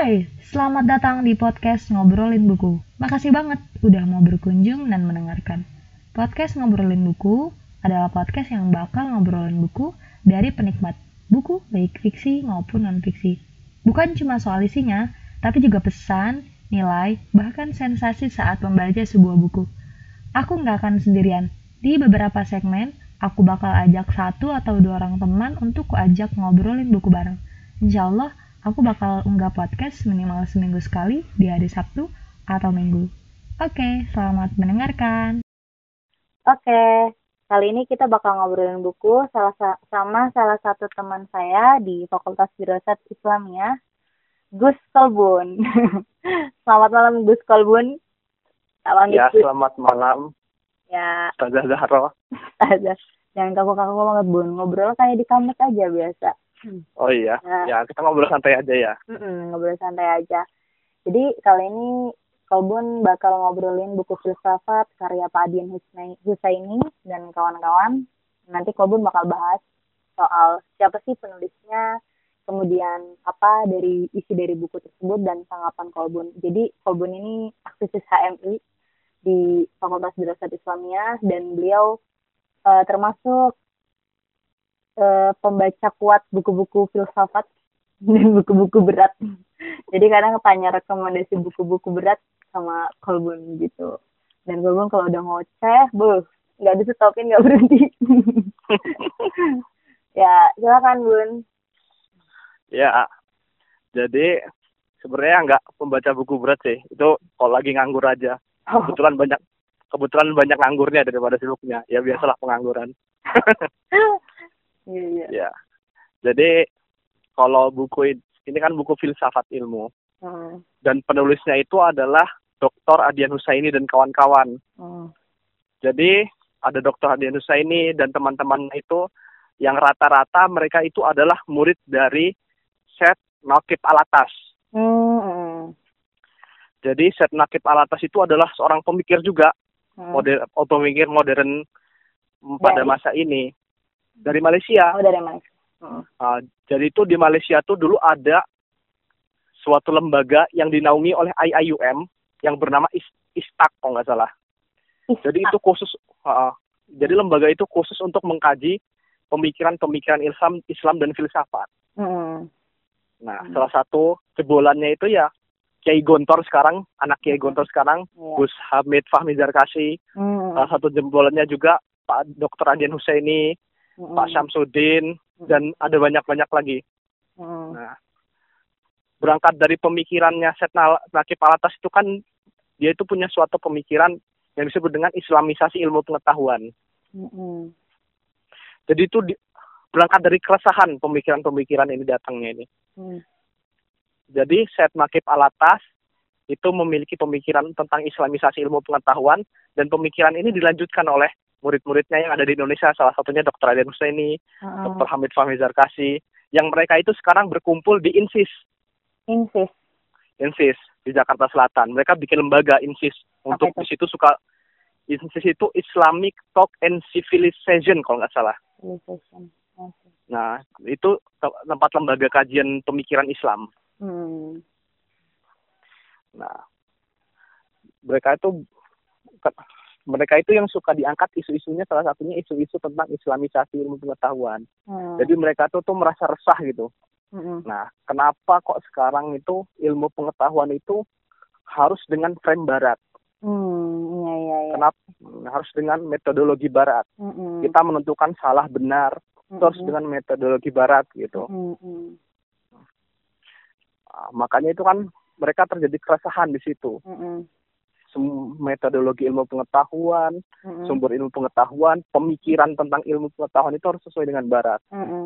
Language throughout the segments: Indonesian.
Hai, selamat datang di podcast Ngobrolin Buku. Makasih banget udah mau berkunjung dan mendengarkan. Podcast Ngobrolin Buku adalah podcast yang bakal ngobrolin buku dari penikmat buku baik fiksi maupun non-fiksi. Bukan cuma soal isinya, tapi juga pesan, nilai, bahkan sensasi saat membaca sebuah buku. Aku nggak akan sendirian. Di beberapa segmen, aku bakal ajak satu atau dua orang teman untuk kuajak ngobrolin buku bareng. Insya Allah, aku bakal unggah podcast minimal seminggu sekali di hari Sabtu atau Minggu. Oke, selamat mendengarkan. Oke, kali ini kita bakal ngobrolin buku salah sama salah satu teman saya di Fakultas Firasat Islamiyah, Gus Kolbun. selamat malam Gus Kolbun. ya, Gus. selamat malam. Ya. Ustazah Zahra. Jangan kaku-kaku banget, Bun. Ngobrol kayak di kamar aja biasa. Oh iya, nah, ya kita ngobrol santai aja ya. Mm-mm, ngobrol santai aja. Jadi kali ini Kolbun bakal ngobrolin buku filsafat karya Pak Adian Husaini dan kawan-kawan. Nanti Kolbun bakal bahas soal siapa sih penulisnya, kemudian apa dari isi dari buku tersebut dan tanggapan Kolbun. Jadi Kolbun ini aktivis HMI di Fakultas Dirasat Islamiyah dan beliau uh, termasuk uh, pembaca kuat buku-buku filsafat dan buku-buku berat. Jadi kadang tanya rekomendasi buku-buku berat sama Kolbun gitu. Dan Kolbun kalau udah ngoceh, buh, nggak disetopin nggak berhenti. ya, silakan Bun. Ya, jadi sebenarnya nggak pembaca buku berat sih. Itu kalau lagi nganggur aja. Oh. Kebetulan banyak kebetulan banyak nganggurnya daripada sibuknya. Ya biasalah pengangguran. Iya, iya. Ya. Jadi kalau buku ini kan buku filsafat ilmu. Hmm. Dan penulisnya itu adalah Dr. Adian Husaini dan kawan-kawan. Hmm. Jadi ada Dr. Adian Husaini dan teman-teman itu yang rata-rata mereka itu adalah murid dari Set Nakib Alatas. Hmm. Jadi Set Nakib Alatas itu adalah seorang pemikir juga, hmm. moder, pemikir modern pada masa ini dari Malaysia. Oh, dari Malaysia. Uh, uh, jadi itu di Malaysia tuh dulu ada suatu lembaga yang dinaungi oleh IIUM yang bernama ISTAK kalau nggak salah. Istak. Jadi itu khusus, uh, jadi lembaga itu khusus untuk mengkaji pemikiran-pemikiran Islam, Islam dan filsafat. Hmm. Nah, hmm. salah satu jebolannya itu ya Kiai Gontor sekarang, anak Kiai Gontor sekarang, yeah. Gus Hamid Fahmi Zarkasi. Hmm. Salah satu jebolannya juga Pak Dr. Adian Husaini, hmm. Pak Syamsuddin dan ada banyak-banyak lagi. Hmm. Nah, berangkat dari pemikirannya Setna Nakib Alatas itu kan dia itu punya suatu pemikiran yang disebut dengan Islamisasi ilmu pengetahuan. Hmm. Jadi itu di, berangkat dari keresahan pemikiran-pemikiran ini datangnya ini. Hmm. Jadi Set Nakib Alatas itu memiliki pemikiran tentang Islamisasi ilmu pengetahuan dan pemikiran ini dilanjutkan oleh murid-muridnya yang ada di Indonesia, salah satunya Dr. Adian Husaini, uh-uh. Dr. Hamid Fahmi Zarkasi, yang mereka itu sekarang berkumpul di INSIS. INSIS. INSIS di Jakarta Selatan. Mereka bikin lembaga INSIS untuk di situ suka INSIS itu Islamic Talk and Civilization kalau nggak salah. Civilization. Okay. Nah, itu tempat lembaga kajian pemikiran Islam. Hmm. Nah, mereka itu mereka itu yang suka diangkat isu-isunya salah satunya isu-isu tentang islamisasi ilmu pengetahuan. Hmm. Jadi mereka tuh tuh merasa resah gitu. Hmm. Nah, kenapa kok sekarang itu ilmu pengetahuan itu harus dengan frame barat? Hmm, iya, iya, iya. Kenapa harus dengan metodologi barat? Hmm. Kita menentukan salah benar hmm. terus dengan metodologi barat gitu. Hmm. Nah, makanya itu kan mereka terjadi keresahan di situ. Hmm metodologi ilmu pengetahuan, mm-hmm. sumber ilmu pengetahuan, pemikiran tentang ilmu pengetahuan itu harus sesuai dengan barat. Mm-hmm.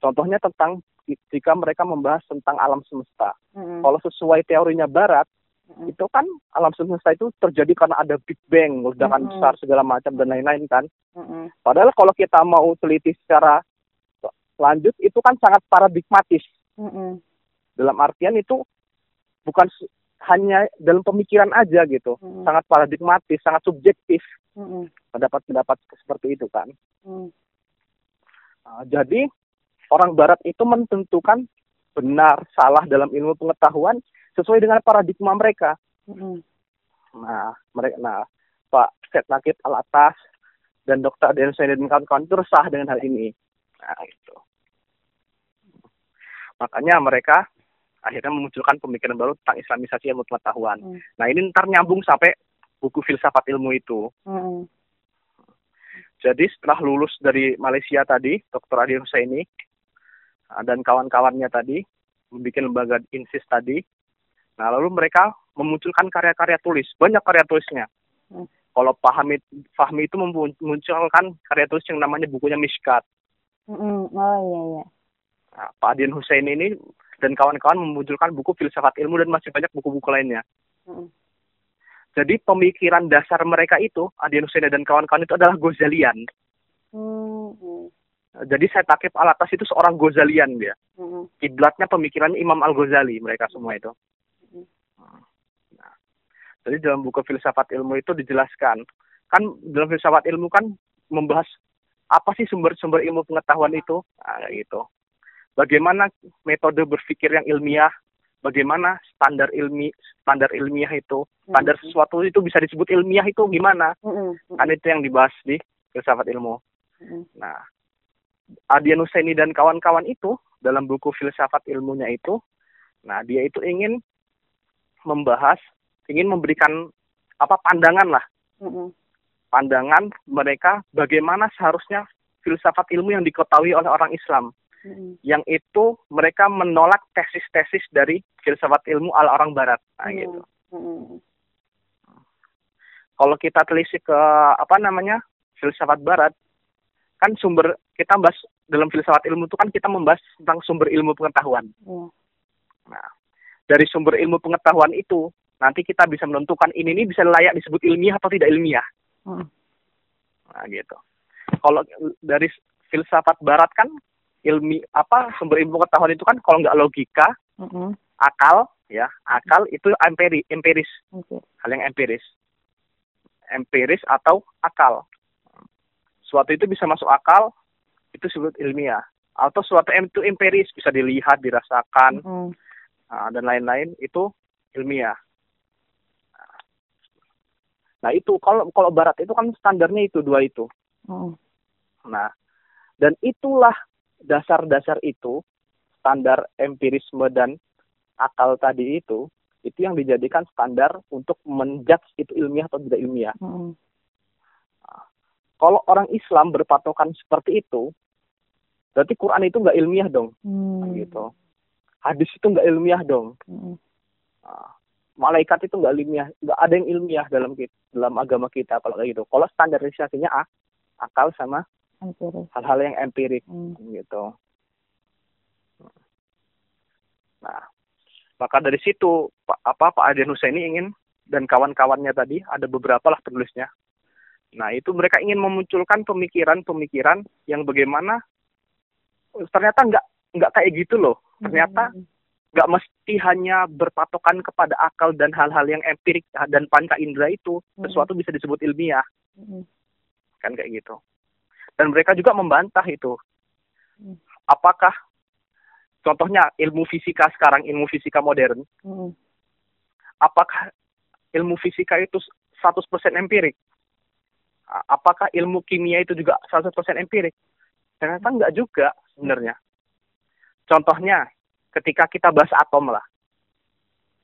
Contohnya tentang jika mereka membahas tentang alam semesta. Mm-hmm. Kalau sesuai teorinya barat, mm-hmm. itu kan alam semesta itu terjadi karena ada Big Bang, ledakan mm-hmm. besar segala macam dan lain-lain kan. Mm-hmm. Padahal kalau kita mau teliti secara lanjut itu kan sangat paradigmatis. Mm-hmm. Dalam artian itu bukan hanya dalam pemikiran aja gitu, hmm. sangat paradigmatis, sangat subjektif hmm. pendapat-pendapat seperti itu kan. Hmm. Nah, jadi orang Barat itu menentukan benar salah dalam ilmu pengetahuan sesuai dengan paradigma mereka. Mm-mm. Nah, mereka nah Pak Set Nakib Al Atas dan Dr. Adian Hussein dan kawan-kawan itu resah dengan hal ini. Nah, itu. Makanya mereka akhirnya memunculkan pemikiran baru tentang Islamisasi ilmu pengetahuan. Hmm. Nah, ini ntar nyambung sampai buku filsafat ilmu itu. Mm-mm. Jadi setelah lulus dari Malaysia tadi, Dr. Adi Husaini ah, dan kawan-kawannya tadi membuat lembaga INSIS tadi. Nah, lalu mereka memunculkan karya-karya tulis, banyak karya tulisnya. Hmm. Kalau Fahmi, Fahmi itu memunculkan karya tulis yang namanya bukunya Mishkat. Mm-mm. Oh iya iya. Nah, Pak Adian Husaini ini dan kawan-kawan memunculkan buku filsafat ilmu dan masih banyak buku-buku lainnya. Mm-mm. Jadi pemikiran dasar mereka itu, Adian Husaini dan kawan-kawan itu adalah Gozalian. Mm-mm. Jadi saya takip alatas itu seorang Gozalian dia. Mm-mm. Kiblatnya pemikiran Imam Al Ghazali mereka semua itu. Nah, jadi dalam buku filsafat ilmu itu dijelaskan kan dalam filsafat ilmu kan membahas apa sih sumber-sumber ilmu pengetahuan itu, nah, gitu. Bagaimana metode berpikir yang ilmiah, bagaimana standar ilmi standar ilmiah itu, standar sesuatu itu bisa disebut ilmiah itu gimana? Kan itu yang dibahas di filsafat ilmu. Nah, Adian Husaini dan kawan-kawan itu dalam buku filsafat ilmunya itu, nah dia itu ingin membahas, ingin memberikan apa pandangan lah, pandangan mereka bagaimana seharusnya filsafat ilmu yang diketahui oleh orang Islam, Yang itu mereka menolak tesis-tesis dari filsafat ilmu ala orang Barat, nah Mm. gitu. Mm-mm. Kalau kita telisik ke apa namanya filsafat Barat, kan sumber kita bahas dalam filsafat ilmu itu kan kita membahas tentang sumber ilmu pengetahuan. Iya. Nah, dari sumber ilmu pengetahuan itu nanti kita bisa menentukan ini ini bisa layak disebut ilmiah atau tidak ilmiah. Mm. Nah, gitu. Kalau dari filsafat barat kan ilmi apa sumber ilmu pengetahuan itu kan kalau nggak logika, Mm-mm. akal ya, akal itu empiri, empiris, Oke. hal yang empiris. Empiris atau akal. Suatu itu bisa masuk akal, itu disebut ilmiah. Atau suatu itu empiris, bisa dilihat, dirasakan, Mm-mm. Nah, dan lain-lain itu ilmiah. Nah itu kalau kalau barat itu kan standarnya itu dua itu. Mm-mm. Nah dan itulah dasar-dasar itu standar empirisme dan akal tadi itu itu yang dijadikan standar untuk menjudge itu ilmiah atau tidak ilmiah. Mm-mm. Kalau orang Islam berpatokan seperti itu, berarti Quran itu nggak ilmiah dong, Mm. gitu. Hadis itu nggak ilmiah dong. Mm-mm. Ah, malaikat itu nggak ilmiah, nggak ada yang ilmiah dalam kita, dalam agama kita kalau kayak gitu. Kalau standarisasinya ah, akal sama. Hal-hal yang empirik Mm. gitu. Nah, maka dari situ Pak apa Pak Adian Husaini ingin dan kawan-kawannya tadi ada beberapa lah penulisnya. Nah, itu mereka ingin memunculkan pemikiran-pemikiran yang bagaimana ternyata nggak nggak kayak gitu loh. Ternyata Mm. nggak mesti hanya berpatokan kepada akal dan hal-hal yang empirik dan panca indera itu Mm. sesuatu bisa disebut ilmiah Mm-mm. kan kayak gitu dan mereka juga membantah itu. Mm. apakah contohnya ilmu fisika sekarang ilmu fisika modern Mm-mm. apakah ilmu fisika itu 100% empirik? Apakah ilmu kimia itu juga 100% empirik? Ternyata enggak juga sebenarnya. Contohnya ketika kita bahas atom lah.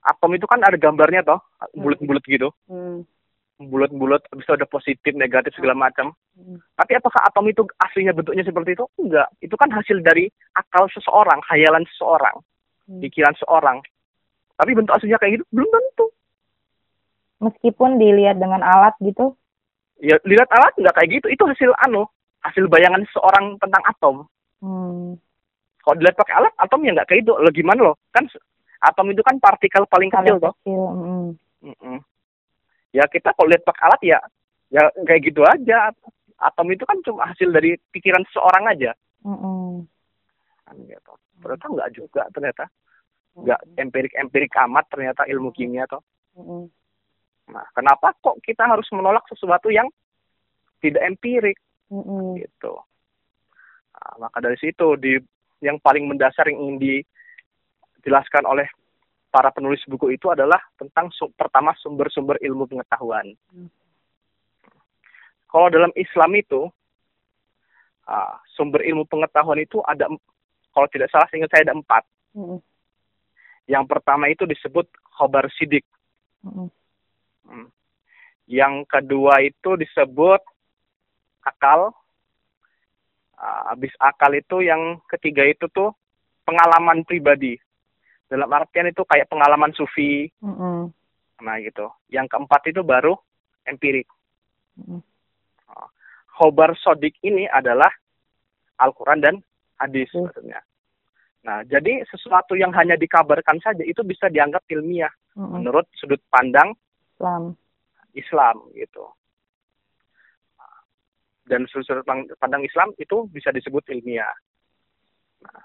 Atom itu kan ada gambarnya toh bulat-bulat gitu. Mm. Bulat-bulat habis itu ada positif negatif segala macam Mm. tapi apakah atom itu aslinya bentuknya seperti itu enggak itu kan hasil dari akal seseorang hayalan seseorang Mm. pikiran seseorang tapi bentuk aslinya kayak gitu belum tentu Meskipun dilihat dengan alat gitu. ya lihat alat nggak kayak gitu itu hasil anu hasil bayangan seseorang tentang atom Mm. kalau dilihat pakai alat atom ya nggak kayak itu lo gimana lo kan atom itu kan partikel paling kecil toh kecil. Mm. Mm-mm. Ya kita kalau lihat pakai alat ya ya kayak gitu aja. Atom itu kan cuma hasil dari pikiran seseorang aja. Mm-mm. kan gitu. Ternyata nggak juga ternyata. Nggak empirik empirik amat ternyata ilmu kimia toh Mm-mm. nah kenapa kok kita harus menolak sesuatu yang tidak empirik? Mm-mm. gitu. Nah, maka dari situ di yang paling mendasar yang ingin dijelaskan oleh para penulis buku itu adalah tentang su- pertama sumber-sumber ilmu pengetahuan. Hmm. Kalau dalam Islam itu ah, sumber ilmu pengetahuan itu ada kalau tidak salah seingat saya ada empat. Mm-mm. Yang pertama itu disebut khobar sidik. Mm-mm. Hmm. Yang kedua itu disebut akal. Ah, habis akal itu yang ketiga itu tuh pengalaman pribadi. Dalam artian itu kayak pengalaman sufi, Mm-mm. nah gitu. Yang keempat itu baru empirik. Mm-mm. Khobar sodik ini adalah Al-Quran dan hadis Hmm. maksudnya. Nah, jadi sesuatu yang hanya dikabarkan saja itu bisa dianggap ilmiah Mm-mm. menurut sudut pandang Islam. Islam gitu. Dan sudut pandang Islam itu bisa disebut ilmiah. Nah,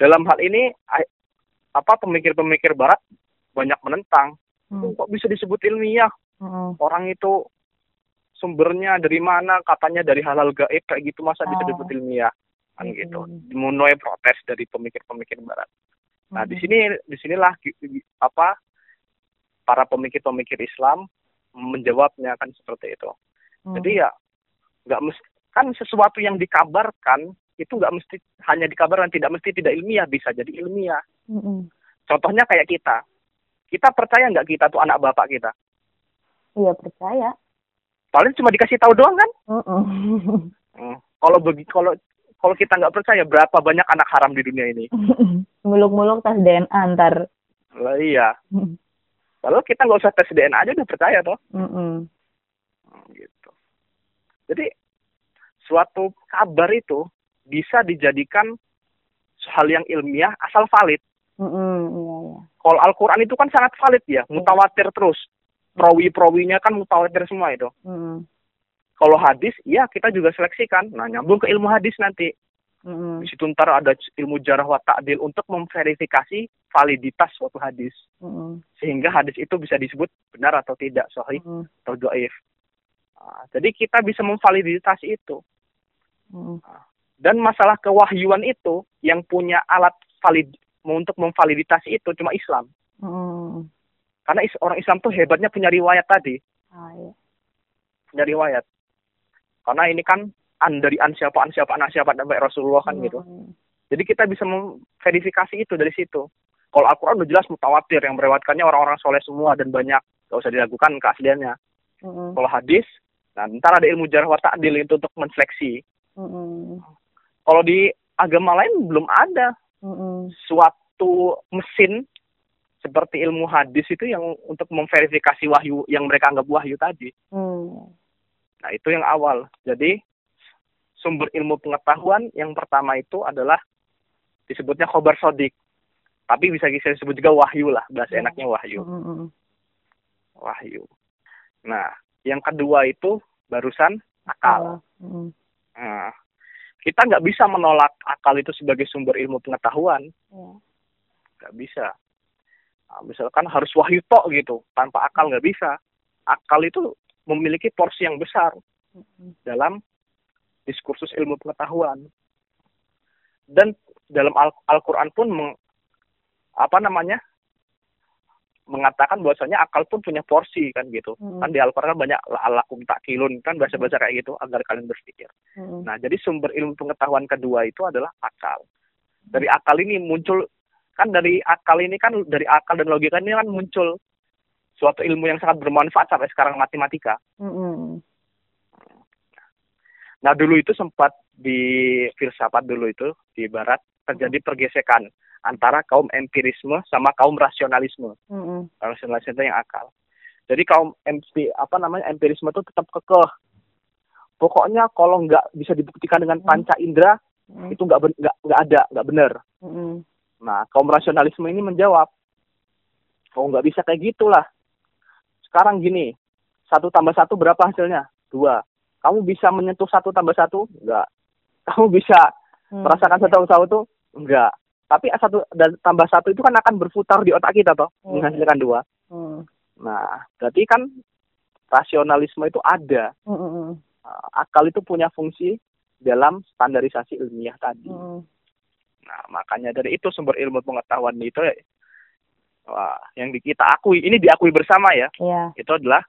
dalam hal ini apa pemikir-pemikir Barat banyak menentang. Mm. Kok bisa disebut ilmiah? Mm-mm. Orang itu sumbernya dari mana? Katanya dari halal gaib kayak gitu masa bisa Oh. disebut ilmiah? Kan Mm-mm. gitu. Menuai protes dari pemikir-pemikir Barat. Nah, di Mm-mm. sini di sinilah apa para pemikir-pemikir Islam menjawabnya kan seperti itu. Mm. Jadi ya nggak mesti kan sesuatu yang dikabarkan itu nggak mesti hanya dikabarkan tidak mesti tidak ilmiah bisa jadi ilmiah. Mm-mm. Contohnya kayak kita. Kita percaya nggak kita tuh anak bapak kita? Iya percaya. Paling cuma dikasih tahu doang kan? Mm-mm. Hmm. Kalau begi kalau kalau kita nggak percaya berapa banyak anak haram di dunia ini? Muluk-muluk tes DNA ntar. Lah iya. Kalau kita nggak usah tes DNA aja udah percaya toh. Mm-mm. Hmm, gitu. Jadi suatu kabar itu bisa dijadikan hal yang ilmiah asal valid. Iya iya. Kalau Al-Quran itu kan sangat valid ya, mutawatir terus. Perawi-perawinya kan mutawatir semua itu. Mm-mm. Kalau hadis, ya kita juga seleksikan. Nah, nyambung ke ilmu hadis nanti. Mm-mm. Di situ ntar ada ilmu jarah wa ta'dil untuk memverifikasi validitas suatu hadis. Mm-mm. Sehingga hadis itu bisa disebut benar atau tidak, sahih Mm-mm. atau do'if. Nah, jadi kita bisa memvalidasi itu. Mm-mm. Dan masalah kewahyuan itu yang punya alat valid untuk memvalidasi itu cuma Islam. Mm-mm. Karena is- orang Islam tuh hebatnya punya riwayat tadi, Ah, iya. punya riwayat. Karena ini kan an dari an siapa an siapa anak siapa sampai Rasulullah kan gitu. Mm-mm. Jadi kita bisa memverifikasi itu dari situ. Kalau Al-Quran udah jelas mutawatir yang meriwayatkannya orang-orang soleh semua dan banyak, gak usah diragukan keasliannya. Mm-mm. Kalau hadis, nah ntar ada ilmu jarah wa ta'dil itu untuk menseleksi. Mm-mm. Kalau di agama lain belum ada Mm-mm. suatu mesin seperti ilmu hadis itu yang untuk memverifikasi wahyu yang mereka anggap wahyu tadi. Mm. Nah, itu yang awal. Jadi sumber ilmu pengetahuan yang pertama itu adalah disebutnya khobar sodik. Tapi bisa bisa disebut juga wahyu lah, bahasa Hmm. enaknya wahyu. Mm-mm. Wahyu. Nah, yang kedua itu barusan akal. Mm-mm. Kita nggak bisa menolak akal itu sebagai sumber ilmu pengetahuan. Iya. nggak bisa. Nah, misalkan harus wahyu tok gitu, tanpa akal nggak bisa. Akal itu memiliki porsi yang besar dalam diskursus ilmu pengetahuan. Dan dalam Al- Al-Quran pun meng- apa namanya mengatakan bahwasanya akal pun punya porsi kan gitu. Mm-mm. Kan di Al-Quran kan banyak alakum takilun kan bahasa-bahasa kayak gitu agar kalian berpikir. Mm-mm. Nah, jadi sumber ilmu pengetahuan kedua itu adalah akal. Dari akal ini muncul kan dari akal ini kan dari akal dan logika ini kan muncul suatu ilmu yang sangat bermanfaat sampai sekarang matematika. Mm-mm. Nah, dulu itu sempat di filsafat dulu itu di barat terjadi pergesekan antara kaum empirisme sama kaum rasionalisme. Mm-mm. Rasionalisme itu yang akal. Jadi kaum empi, apa namanya empirisme itu tetap kekeh. Pokoknya kalau nggak bisa dibuktikan dengan Hmm. panca indera Mm-mm. itu nggak nggak nggak ada nggak benar Mm-mm. nah kaum rasionalisme ini menjawab oh nggak bisa kayak gitulah sekarang gini satu tambah satu berapa hasilnya dua kamu bisa menyentuh satu tambah satu enggak kamu bisa Mm. merasakan satu tambah satu enggak tapi satu dan tambah satu itu kan akan berputar di otak kita toh Hmm. menghasilkan dua Mm. nah berarti kan rasionalisme itu ada Mm-mm. Uh, akal itu punya fungsi dalam standarisasi ilmiah tadi Mm-mm. Nah, makanya dari itu sumber ilmu pengetahuan itu wah, yang kita akui, ini diakui bersama ya. Iya. Itu adalah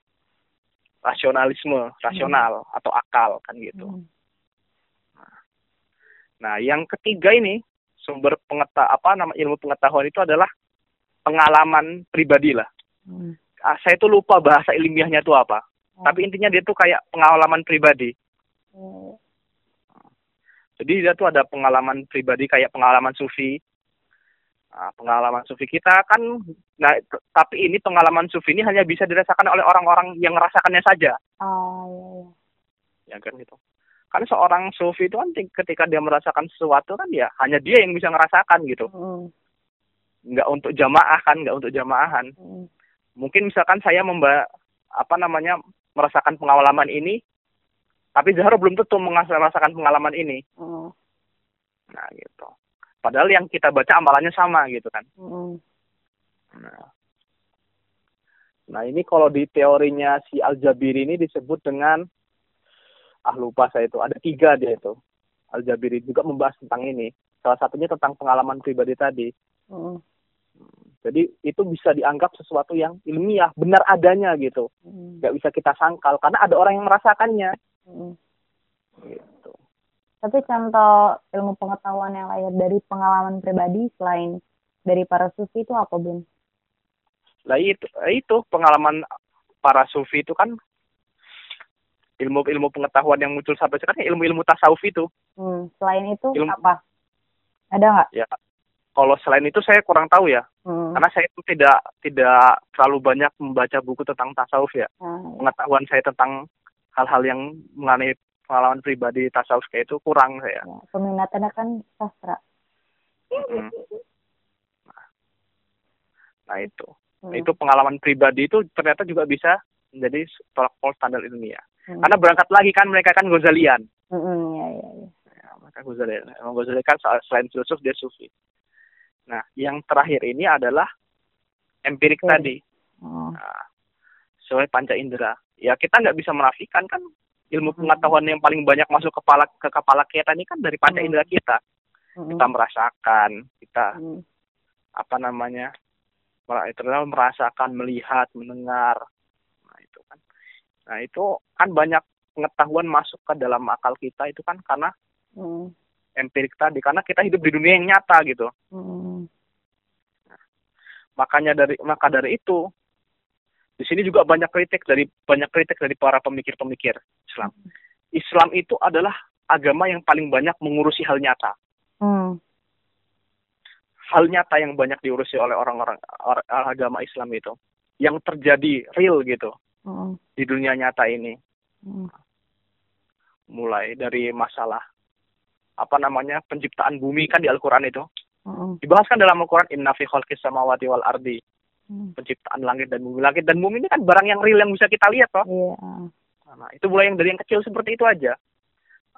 rasionalisme, rasional atau akal kan gitu. Hmm. Nah, yang ketiga ini sumber pengeta apa nama ilmu pengetahuan itu adalah pengalaman pribadi lah. Hmm. Ah, saya tuh lupa bahasa ilmiahnya itu apa. Oh. Tapi intinya dia tuh kayak pengalaman pribadi. Hmm. Jadi dia tuh ada pengalaman pribadi kayak pengalaman sufi. Nah, pengalaman sufi kita kan, nah tapi ini pengalaman sufi ini hanya bisa dirasakan oleh orang-orang yang merasakannya saja, iya. ya kan gitu. Karena seorang sufi itu kan ti- ketika dia merasakan sesuatu kan ya hanya dia yang bisa ngerasakan gitu. Hmm. Nggak untuk jamaah kan, nggak untuk jamaahan. Hmm. Mungkin misalkan saya memba apa namanya merasakan pengalaman ini, tapi Zahra belum tentu merasakan pengalaman ini. Hmm. Nah gitu. Padahal yang kita baca amalannya sama gitu kan. Hmm. Nah. Nah, ini kalau di teorinya si Al-Jabiri ini disebut dengan ah lupa saya itu ada tiga dia itu Al-Jabiri juga membahas tentang ini salah satunya tentang pengalaman pribadi tadi Hmm. jadi itu bisa dianggap sesuatu yang ilmiah benar adanya gitu Hmm. nggak bisa kita sangkal karena ada orang yang merasakannya Hmm. gitu Tapi contoh ilmu pengetahuan yang lahir dari pengalaman pribadi selain dari para sufi itu apa, Bun? Lah itu itu pengalaman para sufi itu kan ilmu-ilmu pengetahuan yang muncul sampai sekarang ilmu-ilmu tasawuf itu Hmm. Selain itu Ilmu- apa? Ada nggak? ya kalau selain itu saya kurang tahu ya Hmm. karena saya itu tidak tidak terlalu banyak membaca buku tentang tasawuf ya Nah, pengetahuan saya tentang hal-hal yang mengenai pengalaman pribadi tasawuf kayak itu kurang saya ya, peminatannya kan sastra. Mm. nah itu Hmm. Nah, itu pengalaman pribadi itu ternyata juga bisa menjadi tolak ukur standar ilmiah Hmm. karena berangkat lagi kan mereka kan Ghazalian Hmm, ya, ya, ya. ya, mereka Ghazalian emang Ghazali kan selain filsuf dia sufi nah yang terakhir ini adalah empirik Oke. tadi Oh. Nah, sesuai panca indera. Ya kita nggak bisa menafikan kan ilmu Hmm. pengetahuan yang paling banyak masuk kepala ke kepala kita ini kan dari panca Hmm. indera kita. Hmm. Kita merasakan, kita Hmm. apa namanya, terutama merasakan, melihat, mendengar. Nah itu kan. Banyak pengetahuan masuk ke dalam akal kita itu kan karena Hmm. empirik tadi, karena kita hidup di dunia yang nyata gitu. Hmm. Makanya dari maka dari itu di sini juga banyak kritik dari banyak kritik dari para pemikir-pemikir Islam. Islam itu adalah agama yang paling banyak mengurusi hal nyata. Hmm. Hal nyata yang banyak diurusi oleh orang-orang or- agama Islam itu. Yang terjadi real gitu Hmm. di dunia nyata ini. Hmm. Mulai dari masalah apa namanya penciptaan bumi kan di Al-Quran itu. Hmm. Dibahas kan dalam Al-Quran inna fi khalqis samawati wal ardi. Hmm. Penciptaan langit dan bumi. Langit dan bumi ini kan barang yang real yang bisa kita lihat toh. Iya. Nah, itu mulai yang dari yang kecil seperti itu aja.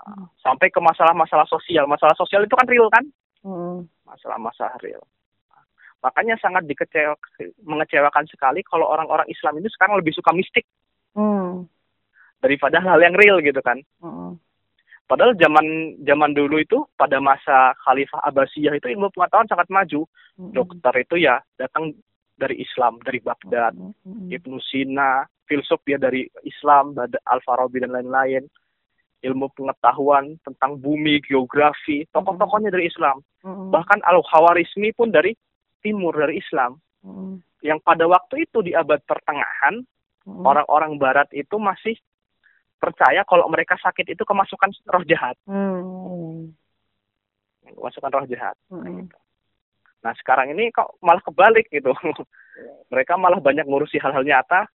Hmm. Sampai ke masalah-masalah sosial. Masalah sosial itu kan real kan? Masalah-masalah real. Makanya sangat dikecewa, mengecewakan sekali kalau orang-orang Islam ini sekarang lebih suka mistik Hmm. daripada hal yang real gitu kan. Hmm. Padahal zaman zaman dulu itu pada masa Khalifah Abbasiyah itu ilmu pengetahuan sangat maju. Hmm. Dokter itu ya datang dari Islam, dari Baghdad. Hmm. Ibnu Sina, filsuf ya dari Islam, Al-Farabi dan lain-lain. Ilmu pengetahuan tentang bumi, geografi, tokoh-tokohnya dari Islam. Hmm. Bahkan Al-Khawarizmi pun dari timur, dari Islam. Hmm. Yang pada waktu itu di abad pertengahan, Hmm. orang-orang barat itu masih percaya kalau mereka sakit itu kemasukan roh jahat. Hmm. Kemasukan roh jahat. Hmm. Nah sekarang ini kok malah kebalik gitu. mereka malah banyak ngurusi hal-hal nyata,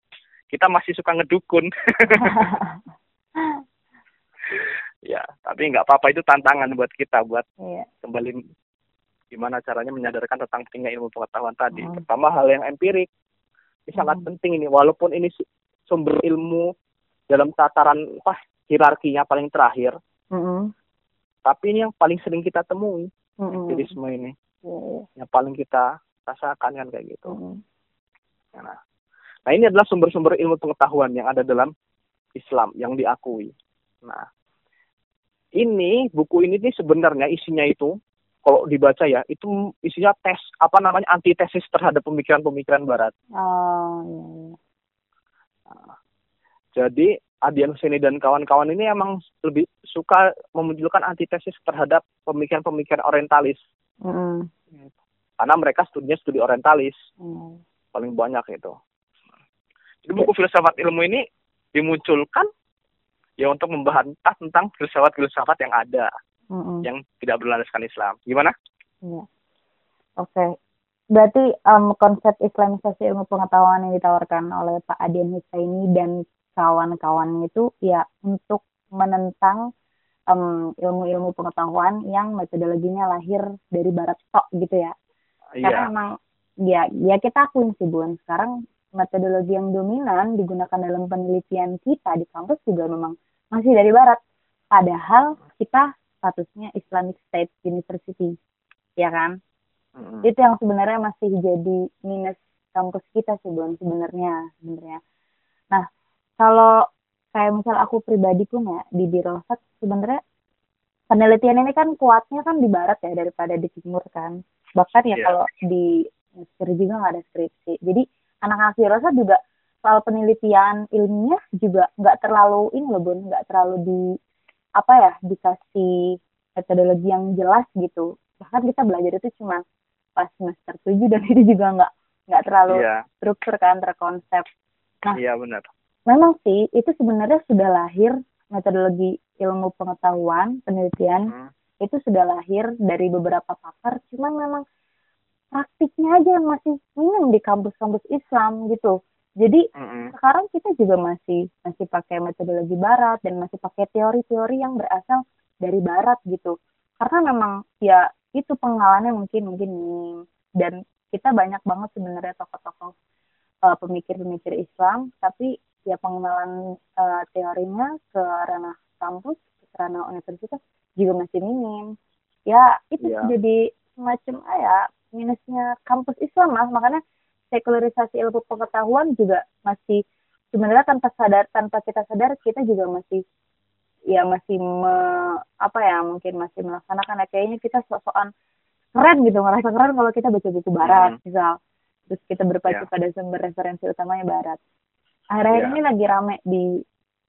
kita masih suka ngedukun. ya, tapi nggak apa-apa itu tantangan buat kita buat Iya. kembali gimana caranya menyadarkan tentang pentingnya ilmu pengetahuan tadi. Hmm. Pertama hal yang empirik ini sangat Hmm. penting ini walaupun ini su- sumber ilmu dalam tataran apa hierarkinya paling terakhir, Hmm. tapi ini yang paling sering kita temui Hmm. empirisme ini, Iya. yang paling kita rasakan kan kayak gitu. Hmm. Nah, nah ini adalah sumber-sumber ilmu pengetahuan yang ada dalam Islam yang diakui. Nah, ini buku ini nih sebenarnya isinya itu kalau dibaca ya itu isinya tes apa namanya antitesis terhadap pemikiran-pemikiran Barat. Oh iya. iya. Jadi Adian Husseini dan kawan-kawan ini emang lebih suka memunculkan antitesis terhadap pemikiran-pemikiran orientalis. Mm. Karena mereka studinya studi orientalis. Mm. Paling banyak itu. Jadi buku filsafat ilmu ini dimunculkan ya untuk membantah tentang filsafat-filsafat yang ada Mm-mm. yang tidak berlandaskan Islam. Gimana? Iya. Oke. Berarti um, konsep Islamisasi ilmu pengetahuan yang ditawarkan oleh Pak Adian Husaini dan kawan-kawan itu ya untuk menentang um, ilmu-ilmu pengetahuan yang metodologinya lahir dari barat tok gitu ya. Karena Iya. memang ya ya kita akuin sih Bun, sekarang metodologi yang dominan digunakan dalam penelitian kita di kampus juga memang masih dari barat. Padahal kita statusnya Islamic State University. Ya kan? Mm-mm. itu yang sebenarnya masih jadi minus kampus kita sih Bon sebenarnya sebenarnya nah kalau kayak misal aku pribadi pun ya di Birosat sebenarnya penelitian ini kan kuatnya kan di barat ya daripada di timur kan bahkan ya Iya. kalau di Mesir juga nggak ada skripsi jadi anak-anak Birosat juga soal penelitian ilmiah juga nggak terlalu ini loh Bon nggak terlalu di apa ya dikasih metodologi yang jelas gitu bahkan kita belajar itu cuma pas semester 7 dan itu juga nggak nggak terlalu Iya, struktur kan terkonsep Nah. iya benar. memang sih itu sebenarnya sudah lahir metodologi ilmu pengetahuan penelitian Hmm. itu sudah lahir dari beberapa pakar cuman memang praktiknya aja yang masih minim di kampus-kampus Islam gitu jadi Mm-mm. sekarang kita juga masih masih pakai metodologi barat dan masih pakai teori-teori yang berasal dari barat gitu. Karena memang ya itu pengalamannya mungkin mungkin minim dan kita banyak banget sebenarnya tokoh-tokoh eh, pemikir-pemikir Islam. Tapi ya pengenalan eh, teorinya ke ranah kampus ke ranah universitas juga masih minim. Ya itu Iya. jadi semacam ah, ya minusnya kampus Islam lah. Makanya sekularisasi ilmu pengetahuan juga masih sebenarnya tanpa sadar tanpa kita sadar kita juga masih ya masih me, apa ya mungkin masih melaksanakan ya kayaknya kita sok-sokan keren gitu ngerasa keren kalau kita baca buku barat Hmm. misal terus kita berpacu Ya. pada sumber referensi utamanya barat akhir-akhir Ya. ini lagi rame di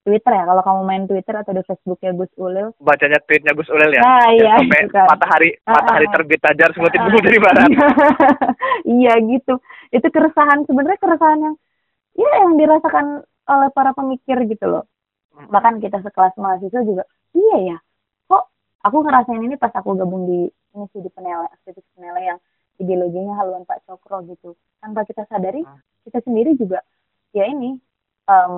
Twitter ya kalau kamu main Twitter atau di Facebooknya Gus Ulil Bacanya tweetnya Gus Ulil ya. nah Yang iya sampai gitu kan. matahari Ah, matahari ah. terbit aja harus ngutip Ah, buku dari barat. iya gitu itu keresahan sebenarnya keresahan yang ya yang dirasakan oleh para pemikir gitu loh bahkan kita sekelas mahasiswa juga iya ya kok aku ngerasain ini pas aku gabung di ini sih di penele aktivis penele yang ideologinya haluan Pak Cokro gitu tanpa kita sadari Hmm. kita sendiri juga ya ini em,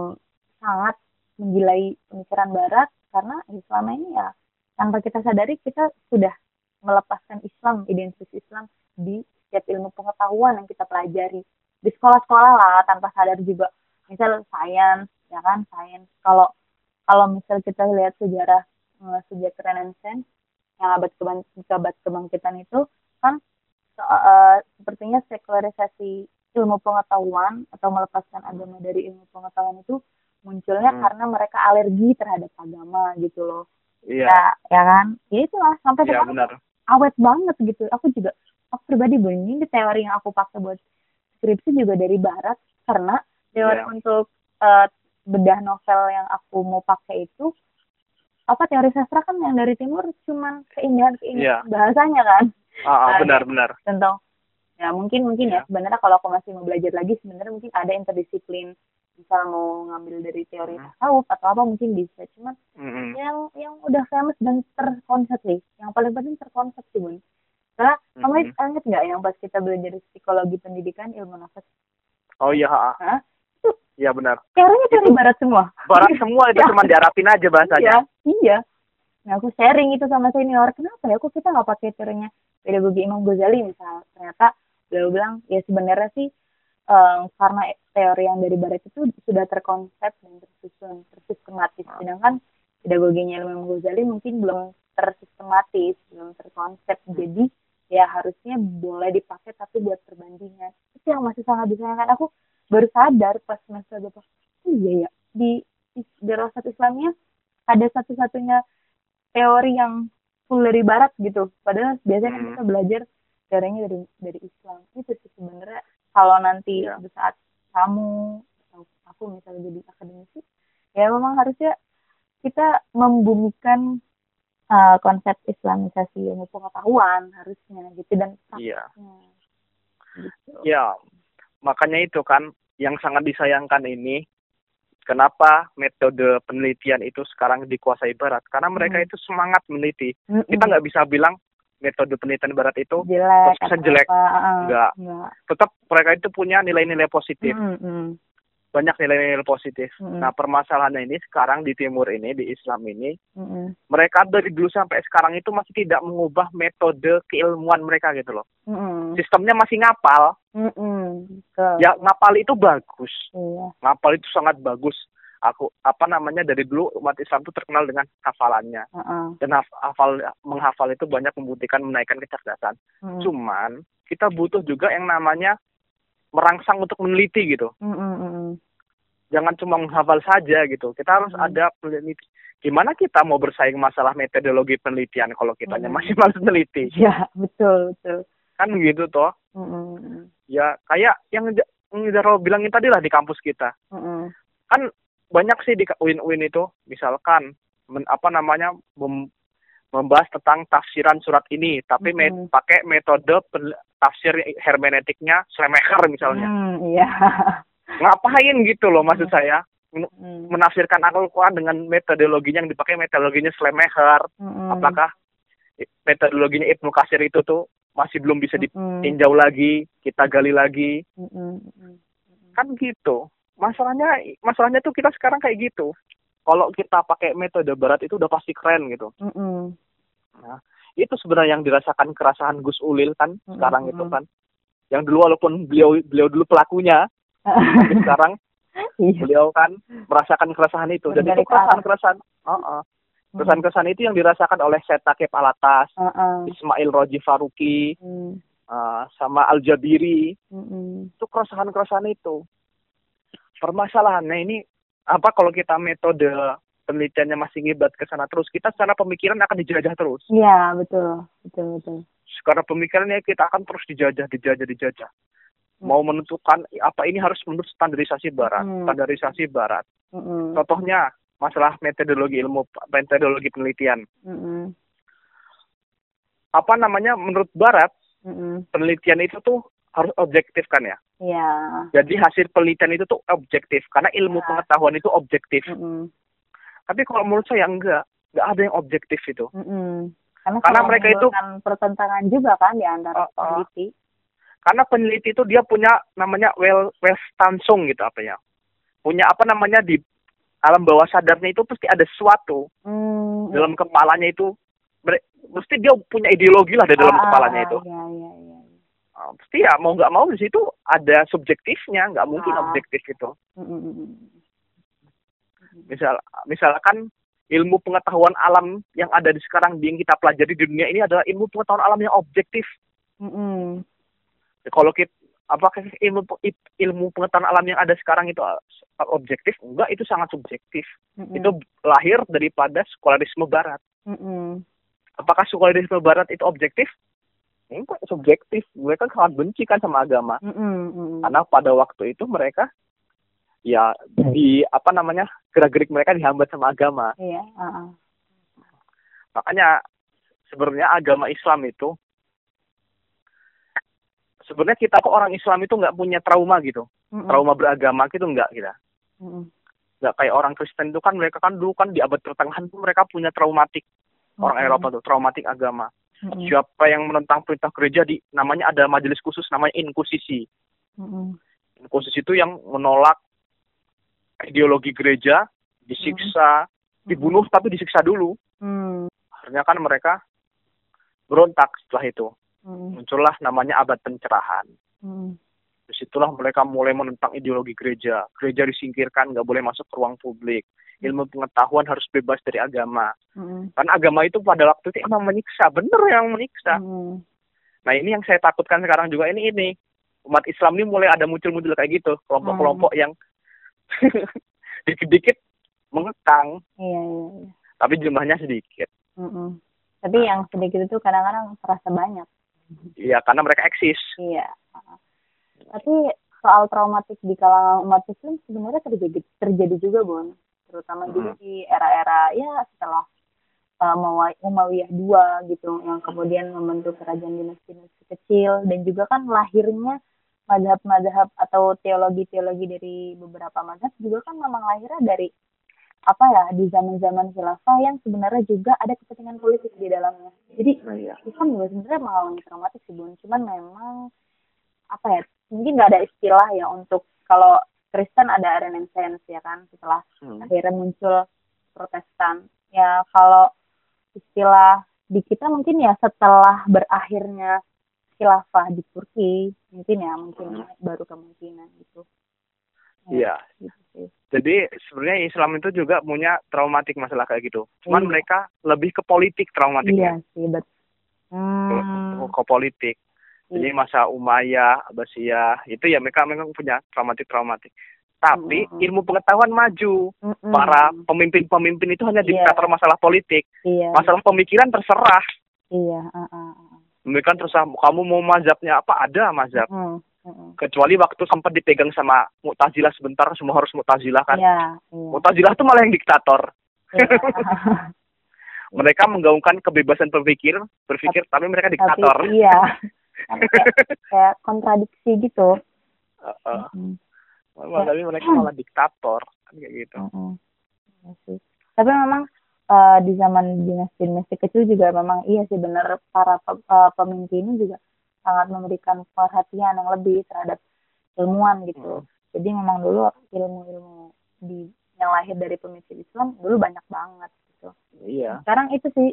sangat menggilai pemikiran Barat karena ya ini ya tanpa kita sadari kita sudah melepaskan Islam identitas Islam di setiap ilmu pengetahuan yang kita pelajari. Di sekolah-sekolah lah tanpa sadar juga. Misal sains ya kan sains. Kalau kalau misal kita lihat sejarah eh, sejak Renaissance yang abad keban- abad kebangkitan itu kan so- eh, sepertinya sekularisasi ilmu pengetahuan atau melepaskan agama dari ilmu pengetahuan itu munculnya Hmm. karena mereka alergi terhadap agama gitu loh Iya. ya ya kan ya itulah sampai Iya sekarang benar. awet banget gitu aku juga aku pribadi Bu, ini teori yang aku pakai buat skripsi juga dari barat karena teori Iya. untuk eh, bedah novel yang aku mau pakai itu apa teori sastra kan yang dari timur cuman keindahan keindahan Iya. bahasanya kan Ah, ah, Nah, benar benar. tentang ya mungkin mungkin ya Iya. sebenarnya kalau aku masih mau belajar lagi sebenarnya mungkin ada interdisiplin misal mau ngambil dari teori Hmm. tasawuf atau apa mungkin bisa cuman Mm-mm. yang yang udah famous dan terkonsep nih yang paling penting terkonsep sih bun karena kamu Mm-mm. inget nggak yang pas kita belajar psikologi pendidikan ilmu nafas Oh iya, ah, ah. Hah? Iya benar. teorinya teori barat semua Barat semua itu Ya. cuma diarapin aja bahasanya. iya iya nah aku sharing itu sama senior kenapa ya kok kita nggak pakai teorinya pedagogi Imam Ghazali misal ternyata beliau bilang ya sebenarnya sih em, karena teori yang dari barat itu sudah terkonsep dan tersusun tersistematis. Sedangkan pedagoginya Imam Ghazali mungkin belum tersistematis belum terkonsep. Jadi ya harusnya boleh dipakai tapi buat perbandingan. Itu yang masih sangat disayangkan. Aku baru sadar pas semester berapa oh iya ya. Di Dirasat Islamnya ada satu-satunya teori yang full dari barat gitu. Padahal biasanya Hmm. kita belajar sejarahnya dari dari Islam. Itu sih sebenarnya kalau nanti di saat kamu atau aku misalnya jadi akademisi ya memang harusnya kita membumikan uh, konsep Islamisasi ilmu pengetahuan harusnya gitu dan Iya. prakteknya gitu. Ya, makanya itu kan yang sangat disayangkan ini kenapa metode penelitian itu sekarang dikuasai Barat karena mereka Hmm. itu semangat meneliti. Mm-mm. Kita nggak bisa bilang metode penelitian Barat itu jelek atau jelek. apa, uh, Nggak. nggak. tetap mereka itu punya nilai-nilai positif, Mm-mm. banyak nilai-nilai positif. Mm-mm. Nah, permasalahannya ini sekarang di timur ini di Islam ini Mm-mm. mereka dari dulu sampai sekarang itu masih tidak mengubah metode keilmuan mereka gitu loh. Mm-mm. Sistemnya masih ngapal. Mm-mm. Betul. Ya ngapal itu bagus. Iya. ngapal itu sangat bagus. Aku apa namanya dari dulu umat Islam itu terkenal dengan hafalannya Uh-uh. dan haf- hafal menghafal itu banyak membuktikan menaikkan kecerdasan. Mm. Cuman kita butuh juga yang namanya merangsang untuk meneliti gitu. Mm-mm. Jangan cuma menghafal saja gitu. Kita harus Hmm. ada peneliti. Gimana kita mau bersaing masalah metodologi penelitian kalau kitanya Hmm. masih malas meneliti? Ya, betul, betul. Kan gitu toh. Mm-mm. Ya kayak yang Jaro bilangin tadi lah di kampus kita. Kan banyak sih di UIN-UIN itu misalkan men- apa namanya mem- membahas tentang tafsiran surat ini tapi me- Mhm. pakai metode pen- tafsir hermeneutiknya Schleiermacher misalnya Mm, Iya. ngapain gitu loh maksud saya Men- Mm. menafsirkan Al-Quran dengan metodologinya yang dipakai metodologinya Schleiermacher Mm-mm. apakah metodologinya Ibnu Katsir itu tuh masih belum bisa ditinjau lagi kita gali lagi. Mm-mm. kan gitu masalahnya masalahnya tuh kita sekarang kayak gitu kalau kita pakai metode barat itu udah pasti keren gitu Mm-mm. itu sebenarnya yang dirasakan kerasahan Gus Ulil kan Mm-mm. sekarang itu kan yang dulu walaupun beliau beliau dulu pelakunya tapi sekarang Iya. beliau kan merasakan keresahan itu dan itu keresahan keresahan keresahan keresahan itu yang dirasakan oleh Setakib Alatas Uh-uh. Ismail Roji Faruqi Mm. eh, sama Al Jabiri Mm-mm. itu keresahan keresahan itu permasalahannya ini apa kalau kita metode penelitiannya masih ngibat ke sana terus kita secara pemikiran akan dijajah terus Iya, betul. Betul, betul. secara pemikirannya kita akan terus dijajah dijajah dijajah mau menentukan apa ini harus menurut standarisasi barat Hmm. standarisasi barat Mm-mm. contohnya masalah metodologi ilmu metodologi penelitian Mm-mm. apa namanya menurut barat Mm-mm. penelitian itu tuh harus objektif kan ya Iya. jadi hasil penelitian itu tuh objektif karena ilmu Ya. pengetahuan itu objektif Mm-mm. tapi kalau menurut saya enggak enggak ada yang objektif itu Mm-mm. Karena, Karena kalau mereka itu- pertentangan juga kan di antara Uh, uh. peneliti. karena peneliti itu dia punya namanya well Welstanzung gitu apa ya punya apa namanya di alam bawah sadarnya itu pasti ada sesuatu Hmm, dalam kepalanya itu mesti dia punya ideologi lah di dalam Ah, kepalanya itu Iya, iya, iya. Pasti ya mau nggak mau di situ ada subjektifnya nggak mungkin Ah. objektif itu. Misal misalkan ilmu pengetahuan alam yang ada di sekarang yang kita pelajari di dunia ini adalah ilmu pengetahuan alam yang objektif. Kalau kita apakah ilmu ilmu pengetahuan alam yang ada sekarang itu uh, objektif? Enggak itu sangat subjektif. Mm-mm. itu lahir daripada sekularisme barat. Mm-mm. apakah sekularisme barat itu objektif enggak subjektif mereka sangat benci kan sama agama Mm-mm. Mm-mm. karena pada waktu itu mereka ya di apa namanya gerak-gerik mereka dihambat sama agama Iya, uh-uh. makanya sebenarnya agama Islam itu sebenarnya kita kok orang Islam itu nggak punya trauma gitu Mm-mm. trauma beragama gitu nggak kita Mm-mm. nggak kayak orang Kristen itu kan mereka kan dulu kan di abad pertengahan tuh mereka punya traumatik orang Mm-mm. Eropa tuh traumatik agama Mm-mm. siapa yang menentang perintah gereja di namanya ada majelis khusus namanya inkusisi Mm-mm. inkusisi itu yang menolak ideologi gereja disiksa dibunuh tapi disiksa dulu Mm. akhirnya kan mereka berontak setelah itu Mm. muncullah namanya abad pencerahan Mm. Di situlah mereka mulai menentang ideologi gereja. Gereja disingkirkan nggak boleh masuk ke ruang publik. Ilmu pengetahuan harus bebas dari agama. Mm. karena agama itu pada waktu itu emang menyiksa bener yang menyiksa. Mm. nah ini yang saya takutkan sekarang juga ini ini. Umat Islam ini mulai ada muncul-muncul kayak gitu. Kelompok-kelompok yang dikit-dikit mengekang. Iya, iya, iya. tapi jumlahnya sedikit. Mm-mm. tapi yang sedikit itu kadang-kadang terasa banyak. Iya, karena mereka eksis. iya tapi soal traumatik di kalangan umat muslim sebenarnya terjadi terjadi juga bon terutama juga Hmm. di era-era ya setelah uh, Umayyah- Umayyah II gitu yang kemudian membentuk kerajaan dinasti-dinasti kecil dan juga kan lahirnya madhab-madhab atau teologi-teologi dari beberapa madhab juga kan memang lahirnya dari apa ya di zaman-zaman khilafah yang sebenarnya juga ada kepentingan politik di dalamnya jadi Nah, iya. Islam juga sebenarnya mengalami traumatik sih bun cuman memang apa ya mungkin nggak ada istilah ya untuk kalau Kristen ada Renaissance ya kan setelah Hmm. akhirnya muncul Protestan ya kalau istilah di kita mungkin ya setelah berakhirnya khilafah di Turki mungkin ya mungkin baru kemungkinan gitu Iya. gitu sih. Jadi sebenarnya Islam itu juga punya traumatik masalah kayak gitu. Cuman Iya. mereka lebih ke politik iya traumatiknya. sih betul hmm, Ke politik. Jadi iya. masa Umayyah, Abbasiyah, itu ya mereka memang punya traumatik-traumatik. Tapi Mm-mm. ilmu pengetahuan maju. Mm-mm. Para pemimpin-pemimpin itu hanya Iya. diktator masalah politik. iya Masalah pemikiran terserah. iya uh, uh, uh. Mereka terserah kamu mau mazhabnya apa ada mazhab. Mm, mm, Kecuali waktu sempat dipegang sama Mu'tazilah sebentar semua harus Mu'tazilah kan. iya iya Mu'tazilah itu malah yang diktator. iya. Mereka menggaungkan kebebasan berpikir, berpikir tapi mereka diktator. tapi iya kayak, kontradiksi gitu Heeh. Mm, Malah- tapi mereka malah diktator kan kayak gitu. mm. Iya sih. tapi memang eh, di zaman dinasti-dinasti kecil juga memang iya sih benar para pe- eh, pemimpin ini juga sangat memberikan perhatian yang lebih terhadap ilmuwan gitu Hmm. jadi memang dulu ilmu-ilmu di yang lahir dari pemimpin Islam dulu banyak banget gitu Iya. sekarang itu sih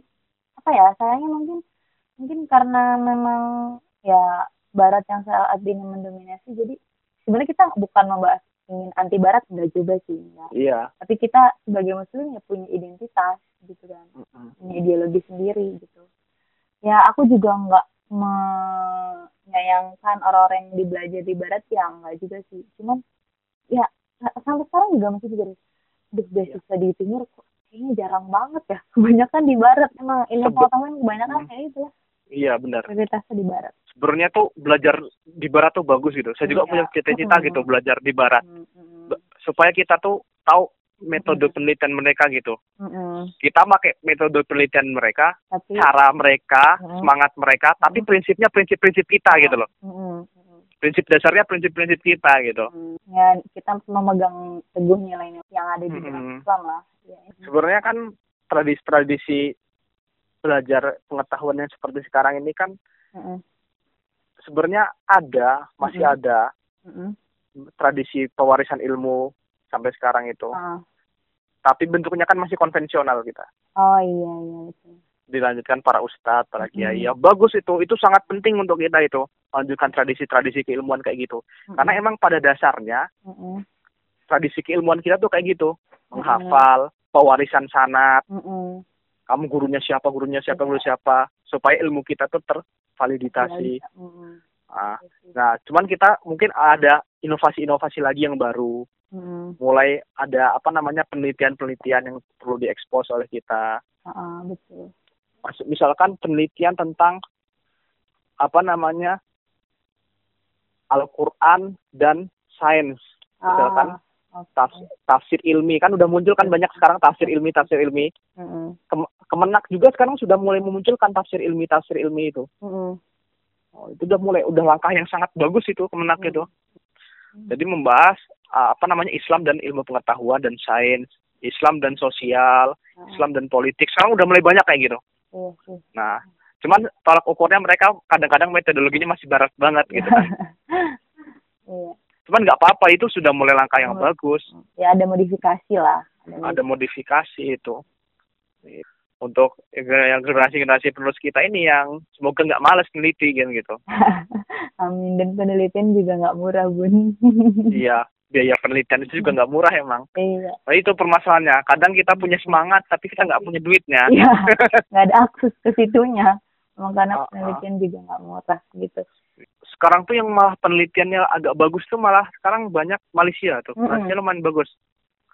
apa ya sayangnya mungkin mungkin karena memang ya Barat yang saat ini mendominasi. Jadi sebenarnya kita bukan membahas ingin anti Barat enggak juga sih enggak Iya. tapi kita sebagai Muslim ya punya identitas gitu kan. Mm-mm. punya ideologi sendiri gitu. Ya aku juga nggak menyayangkan orang-orang yang dibelajar di Barat ya enggak juga sih. Cuman ya sampai sekarang juga masih pikir duh beasiswa di timur kok kayaknya jarang banget ya. Kebanyakan di barat emang ilmu pengetahuan kebanyakan Hmm. kayak itu ya. Iya benar. prioritasnya di barat Sebenarnya tuh belajar di barat tuh bagus gitu. Saya juga Iya. punya cita-cita gitu belajar di barat. Ba- supaya kita tuh tahu metode penelitian mereka gitu. Kita pakai metode penelitian mereka, tapi cara mereka, semangat mereka, tapi prinsipnya prinsip-prinsip kita gitu loh. Prinsip dasarnya prinsip-prinsip kita gitu. ya kita memegang teguh nilai yang ada di dalam. Islam lah. Ya, Sebenarnya kan tradisi-tradisi belajar pengetahuan yang seperti sekarang ini kan mm, mm, sebenarnya ada, masih Mm-mm. ada mm, mm. tradisi pewarisan ilmu sampai sekarang itu. Ah. Tapi bentuknya kan masih konvensional kita. oh iya iya betul Dilanjutkan para ustadz, para kiai. Ya bagus itu. Itu sangat penting untuk kita itu. Lanjutkan tradisi-tradisi keilmuan kayak gitu. Mm, Karena emang pada dasarnya mm, mm, tradisi keilmuan kita tuh kayak gitu. Menghafal, pewarisan sanat. mm, mm. Kamu gurunya siapa, gurunya siapa, guru siapa. Supaya ilmu kita tuh tervaliditasi. Mm, mm. Ah. Nah, cuman kita mungkin ada inovasi-inovasi lagi yang baru. Mm, Mulai ada apa namanya penelitian-penelitian yang perlu diekspos oleh kita. ah, betul Masuk misalkan penelitian tentang apa namanya Al-Qur'an dan sains. Misalkan Ah, oke. Tafsir, tafsir ilmi kan udah muncul kan banyak sekarang tafsir ilmi, tafsir ilmi. Kem- Kemenak juga sekarang sudah mulai memunculkan tafsir ilmi, tafsir ilmi itu. Oh, itu udah mulai udah langkah yang sangat bagus itu Kemenak itu. Jadi membahas uh, apa namanya Islam dan ilmu pengetahuan dan sains, Islam dan sosial, Ah, Islam dan politik. Sekarang udah mulai banyak kayak gitu. sih. Nah, cuman tolak ukurnya mereka kadang-kadang metodologinya masih barat banget gitu kan. Cuman nggak apa-apa itu sudah mulai langkah yang Hmm. bagus. Ya ada modifikasi lah. Ada modifikasi itu. Untuk yang generasi-generasi penerus kita ini yang semoga nggak males neliti kan gitu. Amin dan penelitian juga nggak murah bun. Iya, biaya penelitian itu juga nggak murah emang. Iya. Nah, itu permasalahannya. Kadang kita punya semangat tapi kita nggak punya duitnya. Iya. Nggak ada akses ke situnya. Emang karena Ah, ah. penelitian juga nggak murah gitu. Sekarang tuh yang malah penelitiannya agak bagus tuh malah sekarang banyak Malaysia tuh. Mm-mm. Malaysia lumayan bagus.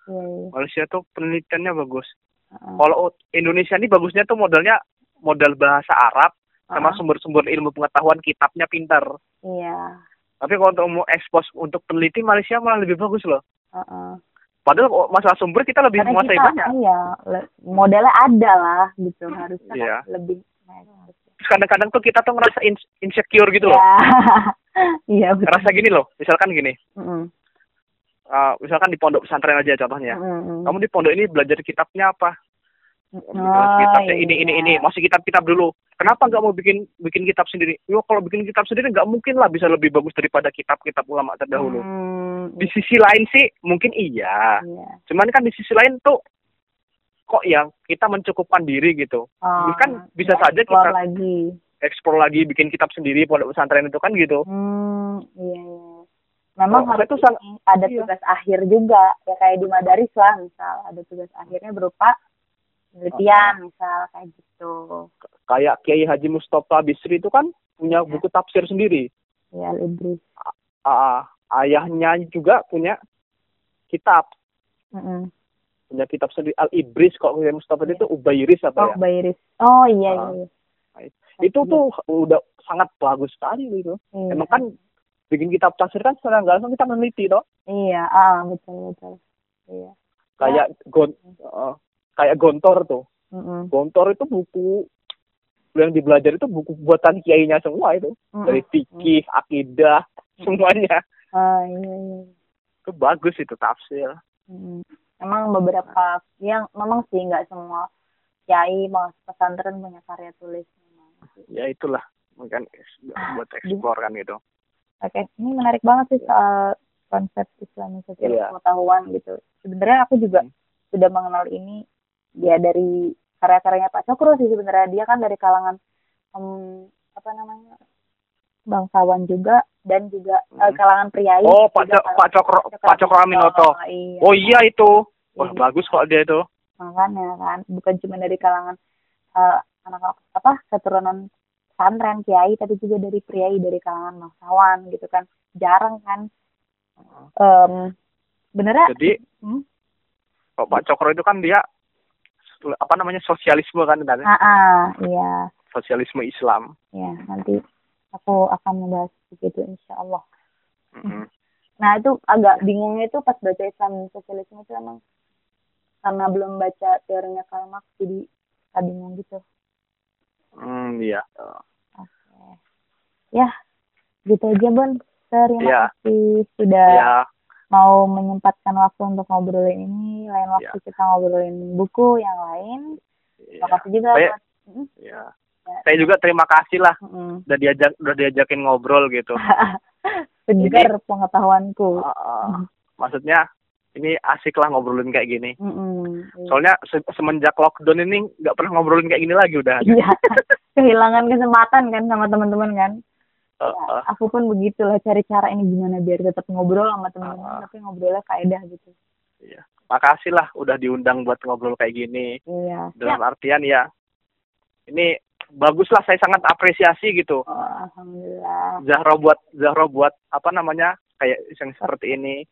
Iya. Malaysia tuh penelitiannya bagus. Ah, Kalau Indonesia ini bagusnya tuh modalnya modal bahasa Arab sama Ah, sumber-sumber ilmu pengetahuan kitabnya pintar. iya Tapi kalau untuk mau ekspos untuk peneliti Malaysia malah lebih bagus loh. Heeh. Padahal kok masalah sumber kita lebih karena menguasai kita banyak. iya modalnya ada lah gitu harusnya kan Iya. lebih nah, kadang-kadang tuh kita tuh ngerasa ins- insecure gitu loh. Iya. iya betul Ngerasa gini loh, misalkan gini. Mm-mm. uh, misalkan di pondok pesantren aja contohnya. Mm-mm. Kamu di pondok ini belajar kitabnya apa? Oh, kitabnya ini iya. ini ini masih kitab-kitab dulu. Kenapa nggak mau bikin bikin kitab sendiri? Yo kalau bikin kitab sendiri nggak mungkin lah bisa lebih bagus daripada kitab-kitab ulama terdahulu. Hmm, Di sisi lain sih mungkin iya. iya. Cuman kan di sisi lain tuh kok ya kita mencukupkan diri gitu. Oh, kan bisa ya, saja kita- lagi. Eksplor lagi bikin kitab sendiri pondok pesantren itu kan gitu. Hmm, iya, iya. Memang Oh, harus itu ini ada iya. tugas akhir juga, ya kayak di Madaris lah misal ada tugas akhirnya berupa penelitian misal kayak gitu. Kayak Kiai Haji Mustafa Bisri itu kan punya Iya. buku tafsir sendiri. Ya Libris. Ah, ayahnya juga punya kitab Mm-mm. Punya kitab sendiri Al Ibris kok Kiai Mustafa itu Ubairis apa Oh, ya Bairis. Oh iya Ah. iya. itu tuh udah sangat bagus sekali gitu Iya. emang kan bikin kitab tafsir kan secara nggak langsung kita meneliti toh Iya, ah betul betul. Iya. kayak gon eh, kayak gontor tuh Mm-mm. gontor itu buku yang dibelajar itu buku buatan kiainya semua itu Mm-mm. dari fikih akidah semuanya Ah iya iya. itu bagus itu tafsir Mm. Emang beberapa yang memang sih nggak semua kiai mau pesantren punya karya tulis memang. ya itulah mungkin buat eksplor kan gitu Oke, ini menarik banget sih soal konsep Islamisasi Iya. pengetahuan gitu. Sebenarnya aku juga Hmm. sudah mengenal ini ya dari karya-karyanya Pak Cokro sih sebenarnya dia kan dari kalangan em, apa namanya bangsawan juga dan juga eh, Hmm. kalangan priai. oh Pak Cok- Pak Cokro Pak Cokro Aminoto iya. oh iya itu wah Iya. bagus kok dia itu makanya kan bukan cuma dari kalangan eh, anak apa keturunan pesantren kiai tapi juga dari priai dari kalangan bangsawan gitu kan jarang kan Em benernya jadi hmm? Kalau Pak Cokro itu kan dia apa namanya sosialisme kan kan ah, ah, iya sosialisme Islam. ya nanti aku akan membahas begitu insya Allah Mm-mm. nah itu agak bingungnya itu pas baca Islam sosialisme itu emang karena belum baca teorinya Karl Marx jadi agak bingung gitu Hmm, iya. Oke. Ya, gitu aja, Bun. Terima Iya. kasih sudah Ya, mau menyempatkan waktu untuk ngobrolin ini. Lain waktu Iya. kita ngobrolin buku yang lain. iya. Terima kasih juga. Saya- buat- Mm, Iya. Ya. Saya juga terima kasih lah mm-mm. udah diajak udah diajakin ngobrol gitu. Segar pengetahuanku. Ah, ah. maksudnya ini asik lah ngobrolin kayak gini. Mm-mm. Soalnya se- semenjak lockdown ini nggak pernah ngobrolin kayak gini lagi udah. Iya. Kehilangan kesempatan kan sama teman-teman kan. Ah, Ya, ah. aku pun begitulah cari cara ini gimana biar tetap ngobrol sama teman-teman Ah. tapi ngobrolnya faedah gitu. Iya. Makasih lah udah diundang buat ngobrol kayak gini. Iya. Dalam artian ya ini bagus lah saya sangat apresiasi gitu. Oh, alhamdulillah. Zahro buat Zahro buat apa namanya kayak yang seperti ini.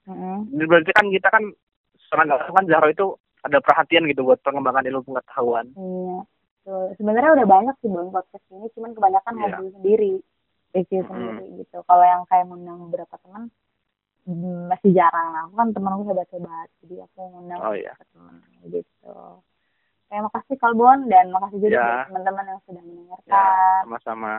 Ini berarti kan kita kan sekarang kan Zahro itu ada perhatian gitu buat pengembangan ilmu pengetahuan. Iya. Betul. Sebenarnya udah banyak sih bang podcast ini, cuman kebanyakan Iya. ngobrol sendiri, review Mm-mm. sendiri gitu. Kalau yang kayak ngundang beberapa teman mm, masih jarang. Aku kan temen aku hebat-hebat, jadi aku ngundang Oh, iya. teman gitu. Terima kasih Kalbon dan makasih juga Ya. teman-teman yang sudah Ya, mendengarkan. sama-sama.